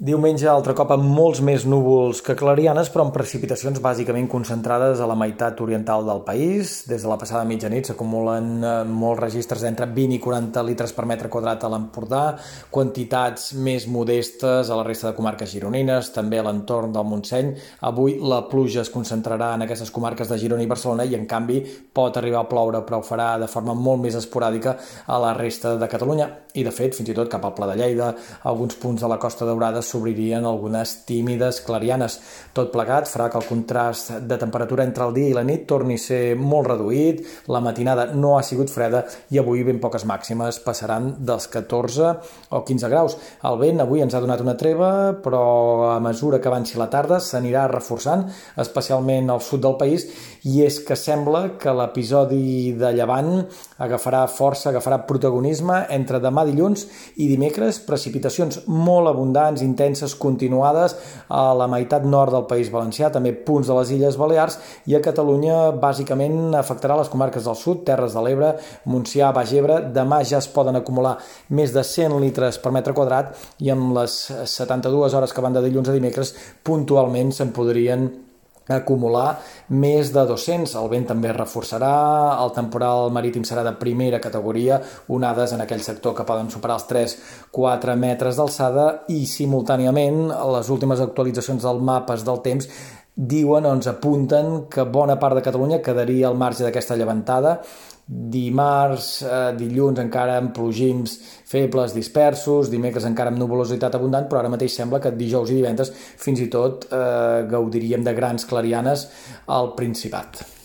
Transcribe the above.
Diumenge, altre cop amb molts més núvols que clarianes, però amb precipitacions bàsicament concentrades a la meitat oriental del país. Des de la passada mitjanit s'acumulen eh, molts registres d'entre 20 i 40 litres per metre quadrat a l'Empordà, quantitats més modestes a la resta de comarques gironines, també a l'entorn del Montseny. Avui la pluja es concentrarà en aquestes comarques de Girona i Barcelona i, en canvi, pot arribar a ploure, però ho farà de forma molt més esporàdica a la resta de Catalunya. I, de fet, fins i tot cap al Pla de Lleida, alguns punts de la Costa Daurada s'obririen algunes tímides clarianes. Tot plegat farà que el contrast de temperatura entre el dia i la nit torni a ser molt reduït, la matinada no ha sigut freda i avui ben poques màximes passaran dels 14 o 15 graus. El vent avui ens ha donat una treva, però a mesura que avanci la tarda s'anirà reforçant, especialment al sud del país, i és que sembla que l'episodi de llevant agafarà força, agafarà protagonisme entre demà dilluns i dimecres, precipitacions molt abundants, intenses, continuades a la meitat nord del País Valencià, també punts de les Illes Balears i a Catalunya bàsicament afectarà les comarques del sud, Terres de l'Ebre, Montsià, Baix Ebre. Demà ja es poden acumular més de 100 litres per metre quadrat i amb les 72 hores que van de dilluns a dimecres puntualment se'n podrien acumular més de 200. El vent també es reforçarà, el temporal marítim serà de primera categoria, onades en aquell sector que poden superar els 3-4 metres d'alçada i simultàniament les últimes actualitzacions dels mapes del temps diuen o ens apunten que bona part de Catalunya quedaria al marge d'aquesta llevantada dimarts, eh, dilluns encara amb plogims febles dispersos, dimecres encara amb nuvolositat abundant, però ara mateix sembla que dijous i divendres fins i tot eh, gaudiríem de grans clarianes al Principat.